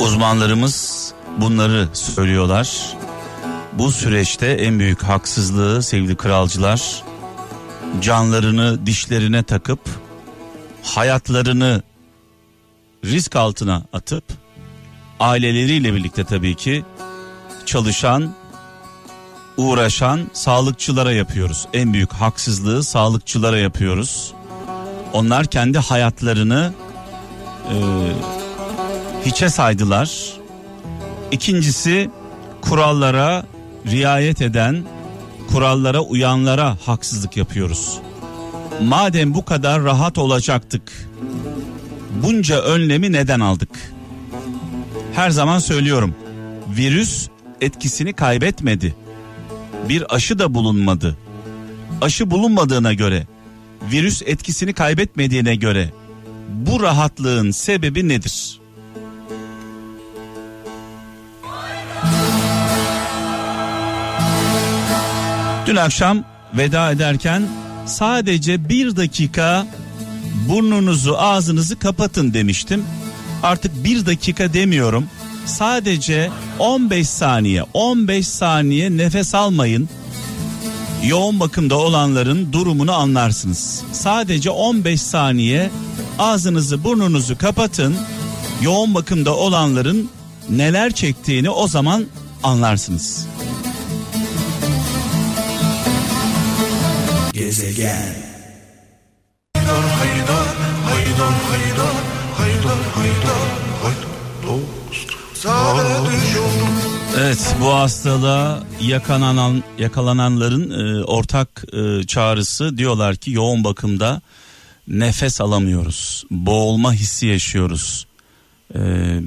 Uzmanlarımız bunları söylüyorlar. Bu süreçte en büyük haksızlığı sevgili kralcılar canlarını dişlerine takıp hayatlarını risk altına atıp aileleriyle birlikte tabii ki çalışan uğraşan sağlıkçılara yapıyoruz. En büyük haksızlığı sağlıkçılara yapıyoruz. Onlar kendi hayatlarını e, hiçe saydılar. İkincisi kurallara riayet eden, kurallara uyanlara haksızlık yapıyoruz. Madem bu kadar rahat olacaktık, bunca önlemi neden aldık? Her zaman söylüyorum. Virüs etkisini kaybetmedi. Bir aşı da bulunmadı. Aşı bulunmadığına göre, virüs etkisini kaybetmediğine göre bu rahatlığın sebebi nedir? Dün akşam veda ederken sadece bir dakika burnunuzu ağzınızı kapatın demiştim. Artık bir dakika demiyorum. Sadece 15 saniye 15 saniye nefes almayın. Yoğun bakımda olanların durumunu anlarsınız. Sadece 15 saniye ağzınızı burnunuzu kapatın. Yoğun bakımda olanların neler çektiğini o zaman anlarsınız. Gezegen. Haydar haydar haydar haydar haydar haydar haydar Evet bu hastalığa yakalanan yakalananların e, ortak e, çağrısı diyorlar ki yoğun bakımda nefes alamıyoruz. Boğulma hissi yaşıyoruz. E,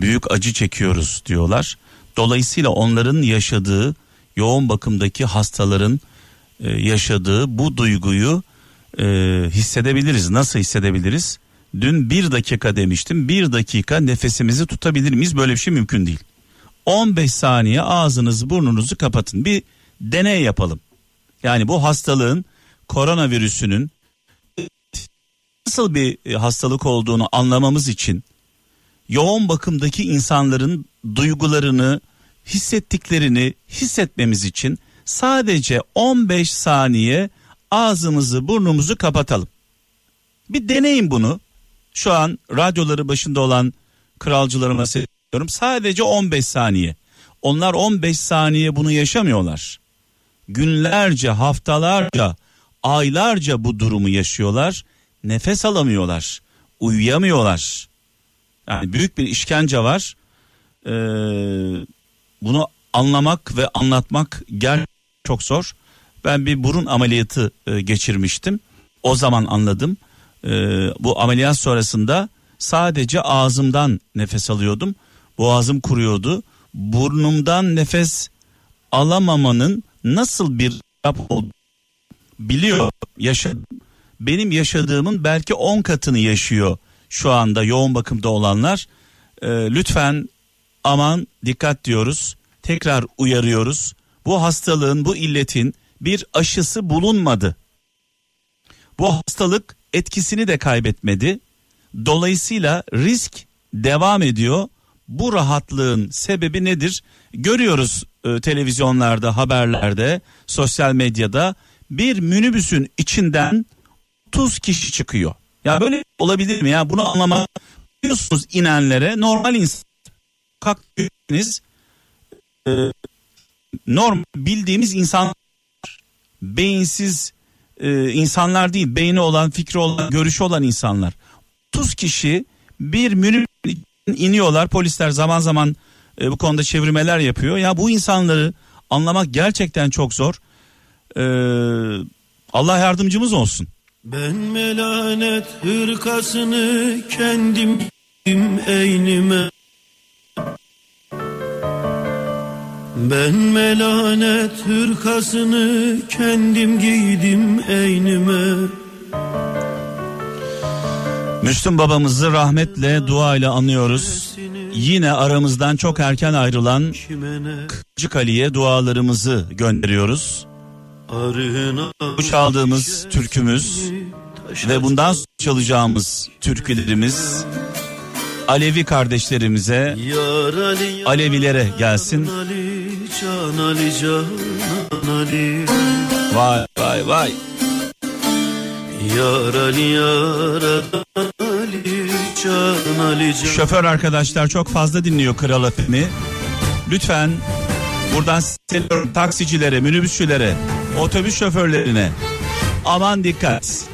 büyük acı çekiyoruz diyorlar. Dolayısıyla onların yaşadığı yoğun bakımdaki hastaların e, yaşadığı bu duyguyu e, hissedebiliriz. Nasıl hissedebiliriz? Dün bir dakika demiştim. Bir dakika nefesimizi tutabilir miyiz? Böyle bir şey mümkün değil. 15 saniye ağzınızı burnunuzu kapatın. Bir deney yapalım. Yani bu hastalığın koronavirüsünün nasıl bir e, hastalık olduğunu anlamamız için yoğun bakımdaki insanların duygularını, hissettiklerini hissetmemiz için sadece 15 saniye ağzımızı burnumuzu kapatalım. Bir deneyin bunu. Şu an radyoları başında olan kralcılarıma sesleniyorum. Sadece 15 saniye. Onlar 15 saniye bunu yaşamıyorlar. Günlerce, haftalarca, aylarca bu durumu yaşıyorlar. Nefes alamıyorlar. Uyuyamıyorlar. Yani büyük bir işkence var. Ee, bunu anlamak ve anlatmak gerçekten çok zor. Ben bir burun ameliyatı e, geçirmiştim. O zaman anladım. E, bu ameliyat sonrasında sadece ağzımdan nefes alıyordum. Boğazım kuruyordu. Burnumdan nefes alamamanın nasıl bir olduğunu biliyor. Yaşadım. Benim yaşadığımın belki 10 katını yaşıyor şu anda yoğun bakımda olanlar. E, lütfen aman dikkat diyoruz. Tekrar uyarıyoruz. Bu hastalığın, bu illetin bir aşısı bulunmadı. Bu hastalık etkisini de kaybetmedi. Dolayısıyla risk devam ediyor. Bu rahatlığın sebebi nedir? Görüyoruz e, televizyonlarda, haberlerde, sosyal medyada bir minibüsün içinden 30 kişi çıkıyor. Ya böyle olabilir mi ya? Bunu anlamak diyorsunuz inenlere normal insan kalktınız normal bildiğimiz insan beyinsiz e, insanlar değil beyni olan fikri olan görüşü olan insanlar. 30 kişi bir minibüs iniyorlar. Polisler zaman zaman e, bu konuda çevirmeler yapıyor. Ya bu insanları anlamak gerçekten çok zor. Ee, Allah yardımcımız olsun. Ben melanet hırkasını kendim eynime Ben melanet hırkasını kendim giydim eynime Müslüm babamızı rahmetle duayla anıyoruz. Yine aramızdan çok erken ayrılan Kıcık Ali'ye dualarımızı gönderiyoruz. Bu çaldığımız türkümüz ve bundan çalacağımız türkülerimiz Alevi kardeşlerimize, Alevilere gelsin. Vay vay vay. Şoför arkadaşlar çok fazla dinliyor Kral FM'i. Lütfen buradan sesleniyorum taksicilere, minibüsçülere, otobüs şoförlerine. Aman dikkat.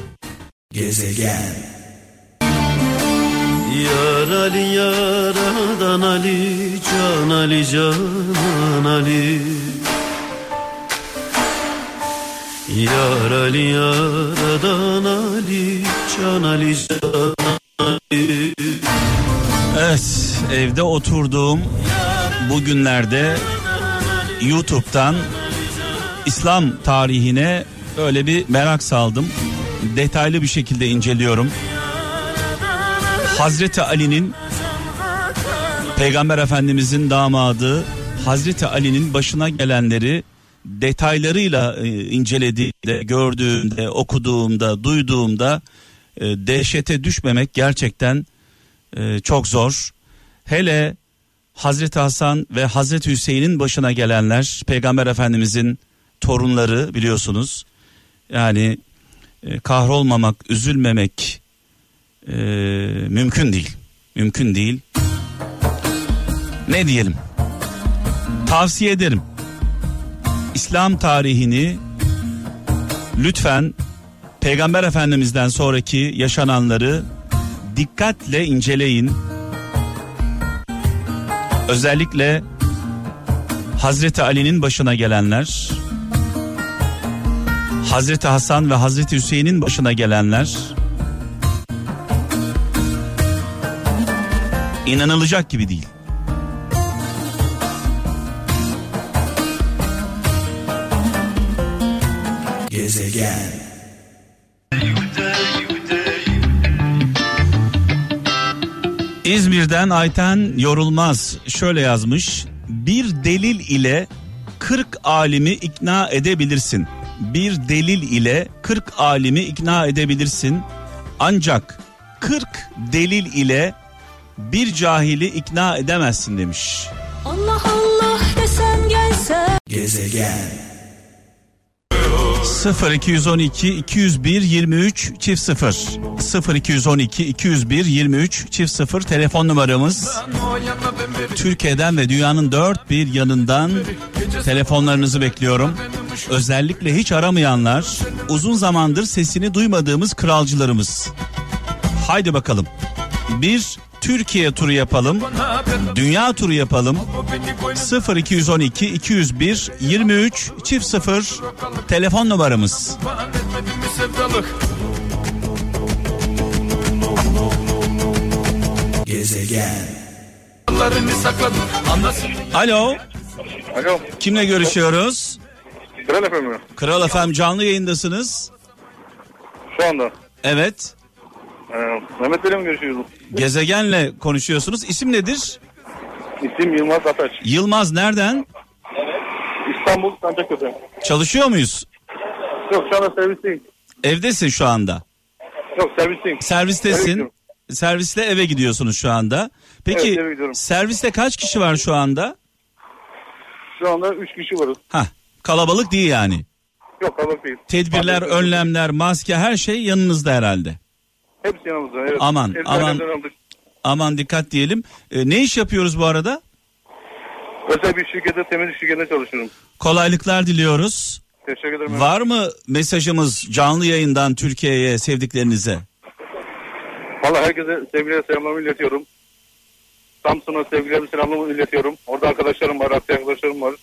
Yar Ali, yar Adan Ali, Can Ali, Can Ali. Yar Ali, yar Adan Ali, Can Ali, Can Ali. Evet, evde oturduğum bu günlerde YouTube'dan İslam tarihine öyle bir merak saldım. Detaylı bir şekilde inceliyorum. Hazreti Ali'nin Peygamber Efendimizin damadı Hazreti Ali'nin başına gelenleri detaylarıyla e, incelediğimde, gördüğümde, okuduğumda, duyduğumda e, dehşete düşmemek gerçekten e, çok zor. Hele Hazreti Hasan ve Hazreti Hüseyin'in başına gelenler Peygamber Efendimizin torunları biliyorsunuz. Yani kahrolmamak, üzülmemek e, mümkün değil. Mümkün değil. Ne diyelim? Tavsiye ederim. İslam tarihini lütfen Peygamber Efendimiz'den sonraki yaşananları dikkatle inceleyin. Özellikle Hazreti Ali'nin başına gelenler, Hazreti Hasan ve Hazreti Hüseyin'in başına gelenler inanılacak gibi değil. İzmir'den Ayten Yorulmaz şöyle yazmış. Bir delil ile 40 alimi ikna edebilirsin. Bir delil ile 40 alimi ikna edebilirsin. Ancak 40 delil ile bir cahili ikna edemezsin demiş. Allah Allah desem gelse 0212 201 23 çift 0 0212 201 23 çift 0 telefon numaramız Türkiye'den ve dünyanın dört bir yanından telefonlarınızı bekliyorum. Özellikle hiç aramayanlar uzun zamandır sesini duymadığımız kralcılarımız. Haydi bakalım. Bir Türkiye turu yapalım. Dünya turu yapalım. 0212 201 23 çift 0 telefon numaramız. Alo. Alo, Kimle görüşüyoruz? Kral efendim mi? Kral Efem canlı yayındasınız. Şu anda. Evet. Ee, Mehmet Bey'le mi görüşüyoruz? Gezegenle konuşuyorsunuz. İsim nedir? İsim Yılmaz Ataç. Yılmaz nereden? İstanbul Sancaktepe. Çalışıyor muyuz? Yok şu anda servisteyim. Evdesin şu anda. Yok servisteyim. Servistesin. gidiyorum. Servisle eve gidiyorsunuz şu anda. Peki Evet, eve gidiyorum. serviste kaç kişi var şu anda? Şu anda 3 kişi varız. Hah kalabalık değil yani. Yok kalabalık değil. Tedbirler, önlemler, maske her şey yanınızda herhalde. Hepsi yanımızda. Evet. Aman, Eldivenlerden aman. aldık. Aman dikkat diyelim. Ee, ne iş yapıyoruz bu arada? Özel bir şirkette temizlik şirketinde çalışıyorum. Kolaylıklar diliyoruz. Teşekkür ederim. Var mı mesajımız canlı yayından Türkiye'ye sevdiklerinize? Valla herkese sevgiler selamlarımı iletiyorum. Samsun'a sevgilerimi selamlarımı iletiyorum. Orada arkadaşlarım var, arkadaşlarım var.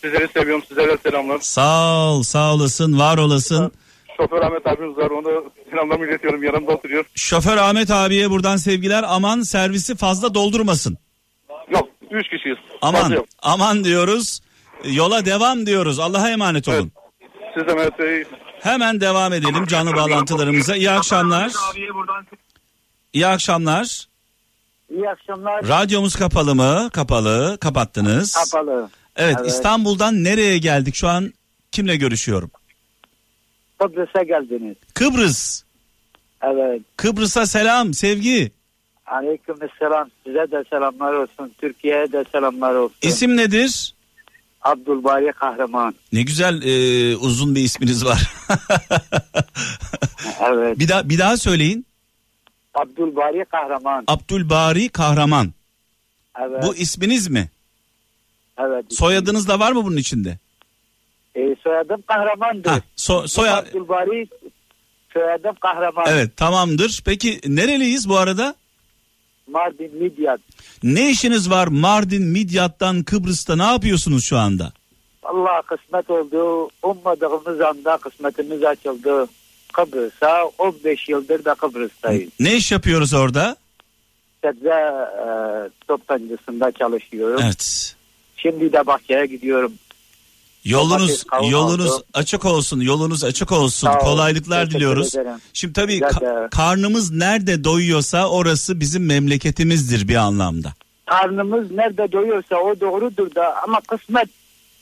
Sizleri seviyorum, sizlere selamlar. Sağ ol, sağ olasın, var olasın. Şoför Ahmet abimiz var, da selamlarımı iletiyorum. Yanımda oturuyor. Şoför Ahmet abiye buradan sevgiler. Aman servisi fazla doldurmasın. Yok, üç kişiyiz. Fazla Aman, aman diyoruz. Yola devam diyoruz. Allah'a emanet olun. Siz de Mehmet Bey. Hemen devam edelim canlı bağlantılarımıza. İyi akşamlar. İyi akşamlar. İyi akşamlar. Radyomuz kapalı mı? Kapalı. Kapattınız. Kapalı. Evet, Evet. İstanbul'dan nereye geldik? Şu an kimle görüşüyorum? Kıbrıs'a geldiniz. Kıbrıs. Evet. Kıbrıs'a selam, sevgi. Aleyküm selam. Size de selamlar olsun. Türkiye'ye de selamlar olsun. İsim nedir? Abdülbari Kahraman. Ne güzel e, uzun bir isminiz var. Evet. bir daha bir daha söyleyin. Abdülbari Kahraman. Abdülbari Kahraman. Evet. Bu isminiz mi? evet. Soyadınız da var mı bunun içinde? E, soyadım Kahraman'dır. Ha, so, soya Abdülbari soyadım Kahraman. Evet tamamdır. Peki nereliyiz bu arada? Mardin Midyat. Ne işiniz var Mardin, Midyat'tan, Kıbrıs'ta ne yapıyorsunuz şu anda? Allah kısmet oldu. Ummadığımız anda kısmetimiz açıldı. Kıbrıs'a 15 yıldır da Kıbrıs'tayız. Ne iş yapıyoruz orada? Sebze e, toptancısında çalışıyorum. Evet. Şimdi de bahçeye gidiyorum. Yolunuz yolunuz oldu. açık olsun. Yolunuz açık olsun. Sağ ol, Kolaylıklar teşekkür diliyoruz. ederim. Şimdi tabii ka- karnımız nerede doyuyorsa orası bizim memleketimizdir bir anlamda. Karnımız nerede doyuyorsa o doğrudur da ama kısmet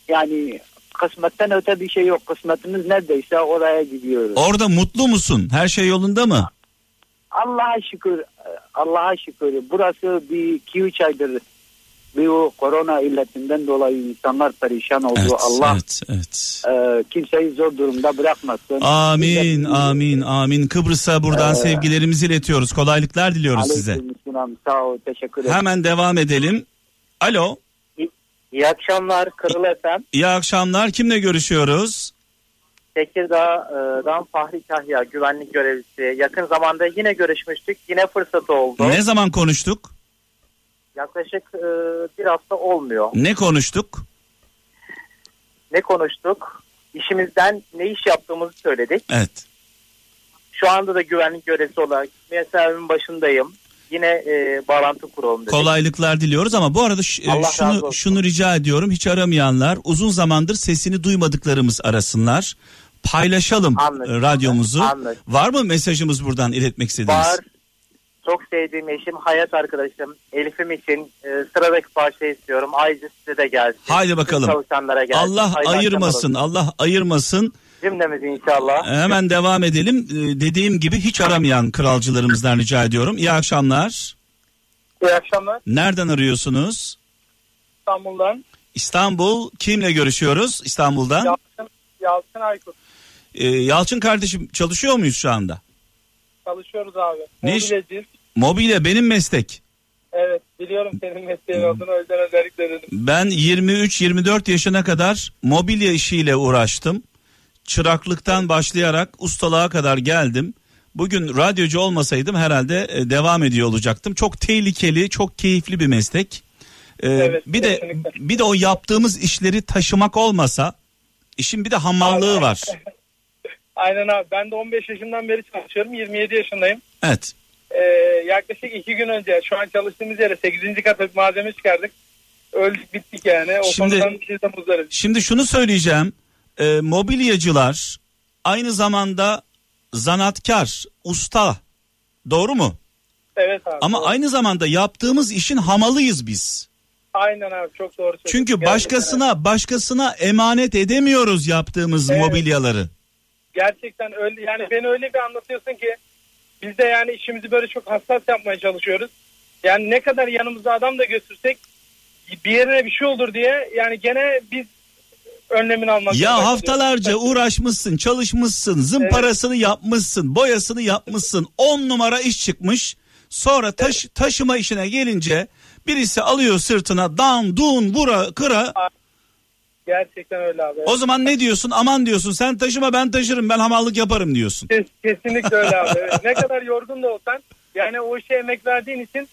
yani kısmetten öte bir şey yok. Kısmetimiz neredeyse oraya gidiyoruz. Orada mutlu musun? Her şey yolunda mı? Allah'a şükür Allah'a şükür burası bir 2-3 aydır bu korona illetinden dolayı insanlar perişan oldu. Evet, Allah evet, evet. e, kimseyi zor durumda bırakmasın. Amin, Milletimizi- amin, amin. Kıbrıs'a buradan Ee, sevgilerimizi iletiyoruz. Kolaylıklar diliyoruz size. Aleykümselam, Sağ ol teşekkür ederim. Hemen devam edelim. Alo, İyi akşamlar Kırıl Efem. iyi akşamlar. Kimle görüşüyoruz? Tekirdağ'dan Fahri Kahya güvenlik görevlisi. Yakın zamanda yine görüşmüştük. Yine fırsat oldu. Ne zaman konuştuk? Yaklaşık e, bir hafta olmuyor. Ne konuştuk? Ne konuştuk? İşimizden ne iş yaptığımızı söyledik. Evet. Şu anda da güvenlik görevlisi olarak mesavimin başındayım. Yine e, bağlantı kuralım dedik. Kolaylıklar diliyoruz ama bu arada ş- e, Allah şunu şunu rica ediyorum. Hiç aramayanlar uzun zamandır sesini duymadıklarımız arasınlar. Paylaşalım Anlaşıldı. e, radyomuzu. Anlaşıldı. Var mı mesajımız buradan iletmek istediğiniz? Var. Çok sevdiğim eşim, hayat arkadaşım Elif'im için e, sıradaki parça istiyorum. Ayrıca size de gelsin. Haydi bakalım. Çalışanlara gelsin. Allah Hayırlı ayırmasın. Allah ayırmasın. Cümlemiz inşallah. Hemen devam edelim. Ee, Dediğim gibi hiç aramayan kralcılarımızdan rica ediyorum. İyi akşamlar. İyi akşamlar. Nereden arıyorsunuz? İstanbul'dan. İstanbul. Kimle görüşüyoruz İstanbul'dan? Yalçın, Yalçın Aykut. Ee, Yalçın kardeşim çalışıyor muyuz şu anda? Çalışıyoruz abi. Ne iş? Mobilyacıyız. Mobilya benim meslek. Evet biliyorum senin mesleğin olduğunu o yüzden özellikle dedim. Ben 23-24 yaşına kadar mobilya işiyle uğraştım. Çıraklıktan başlayarak ustalığa kadar geldim. Bugün radyocu olmasaydım herhalde e, devam ediyor olacaktım. Çok tehlikeli, çok keyifli bir meslek. Ee, Evet, bir de kesinlikle. bir de o yaptığımız işleri taşımak olmasa işin bir de hamallığı var. Aynen abi ben de 15 yaşından beri çalışıyorum 27 yaşındayım. Evet. Ee, yaklaşık 2 gün önce şu an çalıştığımız yere 8. kata bir malzeme çıkardık. Öldük bittik yani. O Şimdi-. Şimdi şunu söyleyeceğim. Ee, mobilyacılar aynı zamanda zanatkar, usta. Doğru mu? Evet abi. Ama doğru. aynı zamanda yaptığımız işin hamalıyız biz. Aynen abi çok doğru söylüyorsun. Çünkü Gerçekten başkasına başkasına emanet edemiyoruz yaptığımız Evet. mobilyaları. Gerçekten öyle yani beni öyle bir anlatıyorsun ki biz de yani işimizi böyle çok hassas yapmaya çalışıyoruz. Yani ne kadar yanımızda adam da götürsek bir yerine bir şey olur diye yani gene biz önlemini almak Ya haftalarca kalıyoruz. uğraşmışsın, çalışmışsın, zımparasını yapmışsın, boyasını yapmışsın. 10 numara iş çıkmış. Sonra taş, taşıma işine gelince birisi alıyor sırtına dan dun vura kıra. Gerçekten öyle abi. O zaman ne diyorsun? Aman diyorsun sen taşıma ben taşırım ben hamallık yaparım diyorsun. Kes- Kesinlikle öyle abi. Evet. Ne kadar yorgun da olsan yani o işe emek verdiğin için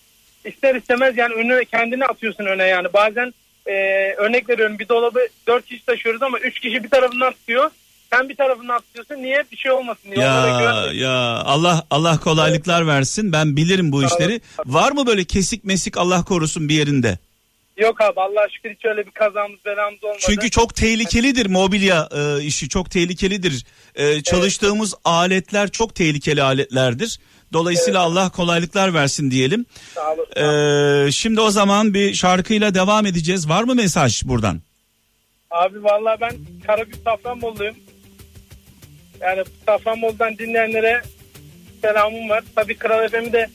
ister istemez yani önüne kendini atıyorsun öne yani. Bazen e, örnek veriyorum bir dolabı dört kişi taşıyoruz ama üç kişi bir tarafından tutuyor. Sen bir tarafından tutuyorsun. Niye? Bir şey olmasın diye. Ya ya Allah Allah kolaylıklar versin. Ben bilirim bu işleri. Var mı böyle kesik mesik Allah korusun bir yerinde? Yok abi Allah'a şükür hiç öyle bir kazamız belamız olmadı. Çünkü çok tehlikelidir mobilya e, işi çok tehlikelidir. E, çalıştığımız aletler çok tehlikeli aletlerdir. Dolayısıyla Allah kolaylıklar versin diyelim. Sağ olasın. E, şimdi o zaman bir şarkıyla devam edeceğiz. Var mı mesaj buradan? Abi vallahi ben Karabük Safranboluluyum. Yani Safranbolu'dan dinleyenlere selamım var. Tabii Kral FM'i de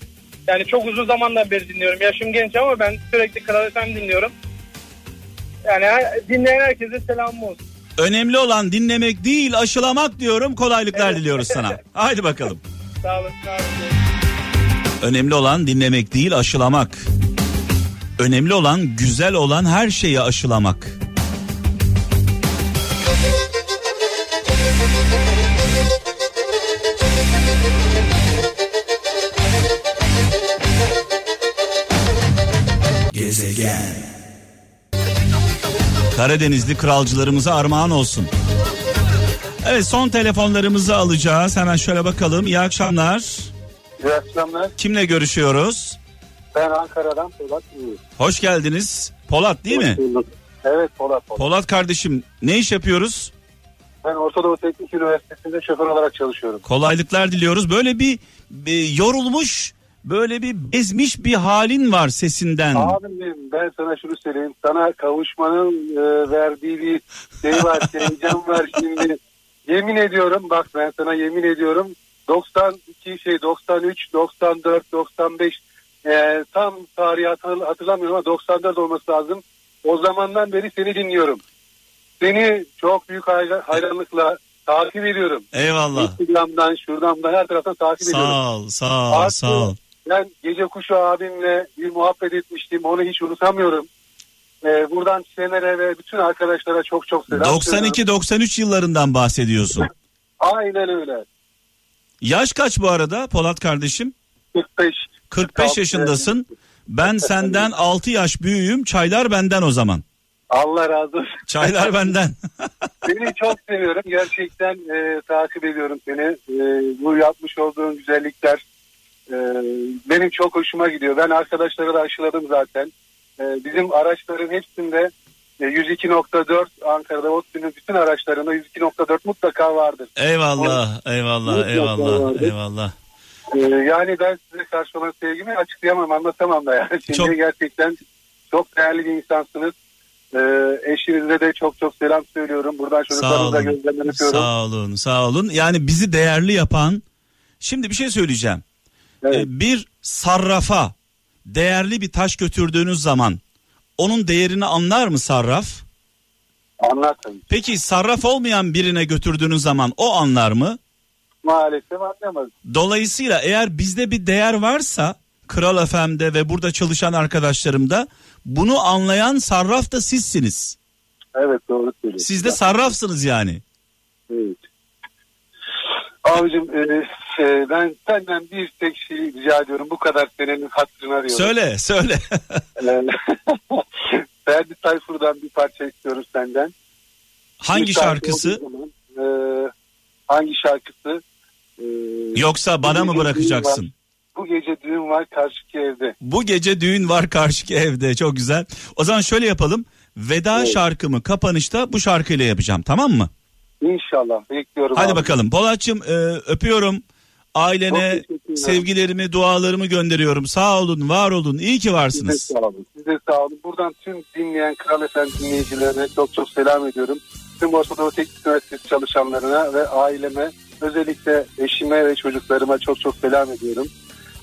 Yani çok uzun zamandan beri dinliyorum. Yaşım genç ama ben sürekli Kral FM dinliyorum. Yani dinleyen herkese selamım olsun. Önemli olan dinlemek değil aşılamak diyorum. Kolaylıklar Evet. diliyoruz sana. Haydi bakalım. Sağ olasın abi. Önemli olan dinlemek değil aşılamak. Önemli olan güzel olan her şeyi aşılamak. Karadenizli kralcılarımıza armağan olsun. Evet son telefonlarımızı alacağız. Hemen şöyle bakalım. İyi akşamlar. İyi akşamlar. Kimle görüşüyoruz? Ben Ankara'dan Polat. Hoş geldiniz. Polat değil mi? Evet Polat Polat. Polat kardeşim ne iş yapıyoruz? Ben Orta Doğu Teknik Üniversitesi'nde şoför olarak çalışıyorum. Kolaylıklar diliyoruz. Böyle bir, bir yorulmuş, böyle bir bezmiş bir halin var sesinden. Abim ben sana şunu söyleyeyim. Sana kavuşmanın e, verdiği bir şey var, heyecan var şimdi. Yemin ediyorum bak ben sana yemin ediyorum 92 şey 93, 94, 95 e, tam tarihi hatır- hatırlamıyorum ama 94 olması lazım. O zamandan beri seni dinliyorum. Seni çok büyük hayra- hayranlıkla takip ediyorum. Eyvallah. Instagram'dan, şuradan da her taraftan takip ediyorum. Sağ ol, sağ ol, sağ ol. Ben Gece Kuşu abimle bir muhabbet etmiştim. Onu hiç unutamıyorum. Ee, buradan Şener'e ve bütün arkadaşlara çok çok selam söylüyorum. 92-93 yıllarından bahsediyorsun. Aynen öyle. Yaş kaç bu arada Polat kardeşim? 45. 45 yaşındasın. Ben senden 6 yaş büyüğüm. Çaylar benden o zaman. Allah razı olsun. Çaylar benden. Seni çok seviyorum. Gerçekten e, takip ediyorum seni. E, bu yapmış olduğun güzellikler e, benim çok hoşuma gidiyor. Ben arkadaşlara da aşıladım zaten. E, bizim araçların hepsinde e, 102.4 Ankara'da ODTÜ'nün bütün araçlarında 102.4 mutlaka vardır. eyvallah, eyvallah, Mutlaka eyvallah, vardır. eyvallah. Ee, yani ben size karşı olan sevgimi açıklayamam anlatamam da yani. Şimdi Çok- gerçekten çok değerli bir insansınız. Ee, eşinize de çok çok selam söylüyorum. Buradan çocuklarınıza gözlerinden öpüyorum. Sağ olun, sağ olun. Yani bizi değerli yapan Şimdi bir şey söyleyeceğim. Evet. Ee, bir sarrafa değerli bir taş götürdüğünüz zaman onun değerini anlar mı sarraf? Anlatın. Peki sarraf olmayan birine götürdüğünüz zaman o anlar mı? Maalesef anlamadım. Dolayısıyla eğer bizde bir değer varsa Kral FM'de ve burada çalışan arkadaşlarımda bunu anlayan sarraf da sizsiniz. Evet doğru söylüyorsun. Siz de sarrafsınız yani. Evet. Abicim e, e, ben senden bir tek şey rica ediyorum. Bu kadar senenin hatırını arıyorum. Söyle söyle. Ee, Ferdi Tayfur'dan bir parça istiyoruz senden. Hangi Müsait şarkısı? zaman, e, hangi şarkısı? E, Yoksa bana mı bırakacaksın? Bu gece düğün var karşıki evde. Bu gece düğün var karşıki evde. Çok güzel. O zaman şöyle yapalım. Veda Evet. şarkımı kapanışta bu şarkıyla yapacağım. Tamam mı? İnşallah bekliyorum. Hadi abi. bakalım. Polatçım e, öpüyorum. Ailene sevgilerimi, dualarımı gönderiyorum. Sağ olun, var olun. İyi ki varsınız. sağ olun. Siz de sağ olun. Buradan tüm dinleyen Kral Efendi dinleyicilerine çok çok selam ediyorum. Tüm Orta Doğu Teknik Üniversitesi çalışanlarına ve aileme özellikle eşime ve çocuklarıma çok çok selam ediyorum.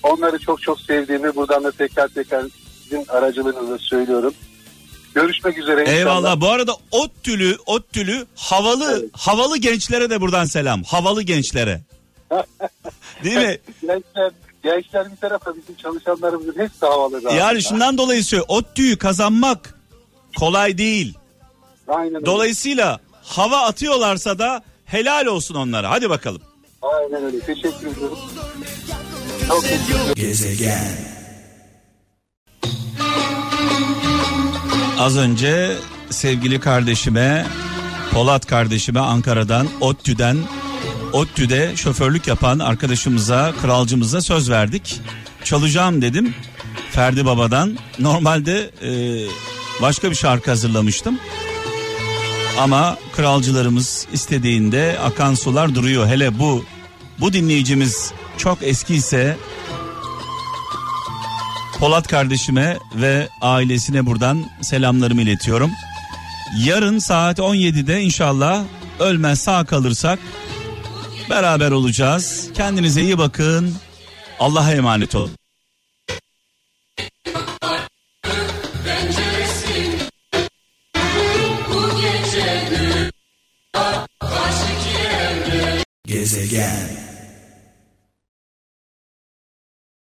Onları çok çok sevdiğimi buradan da tekrar tekrar sizin aracılığınızla söylüyorum. Görüşmek üzere inşallah. Eyvallah. Bu arada ODTÜ'lü, ODTÜ'lü havalı, Evet. havalı gençlere de buradan selam. Havalı gençlere. Değil mi? Gençler, gençler bir tarafa bizim çalışanlarımızın hepsi havalı. Yani şundan dolayı söylüyorum. ODTÜ'yü kazanmak kolay değil. Aynen öyle. Dolayısıyla hava atıyorlarsa da helal olsun onlara. Hadi bakalım. Aynen öyle. Teşekkür ederim. Çok teşekkür ederim. Gezegen. Az önce sevgili kardeşime Polat kardeşime Ankara'dan ODTÜ'den ODTÜ'de şoförlük yapan arkadaşımıza kralcımıza söz verdik. Çalacağım dedim Ferdi Baba'dan. Normalde e, başka bir şarkı hazırlamıştım. Ama kralcılarımız istediğinde akan sular duruyor. Hele bu bu dinleyicimiz çok eski ise Polat kardeşime ve ailesine buradan selamlarımı iletiyorum. Yarın saat 17'de inşallah ölmez sağ kalırsak beraber olacağız. Kendinize iyi bakın. Allah'a emanet olun.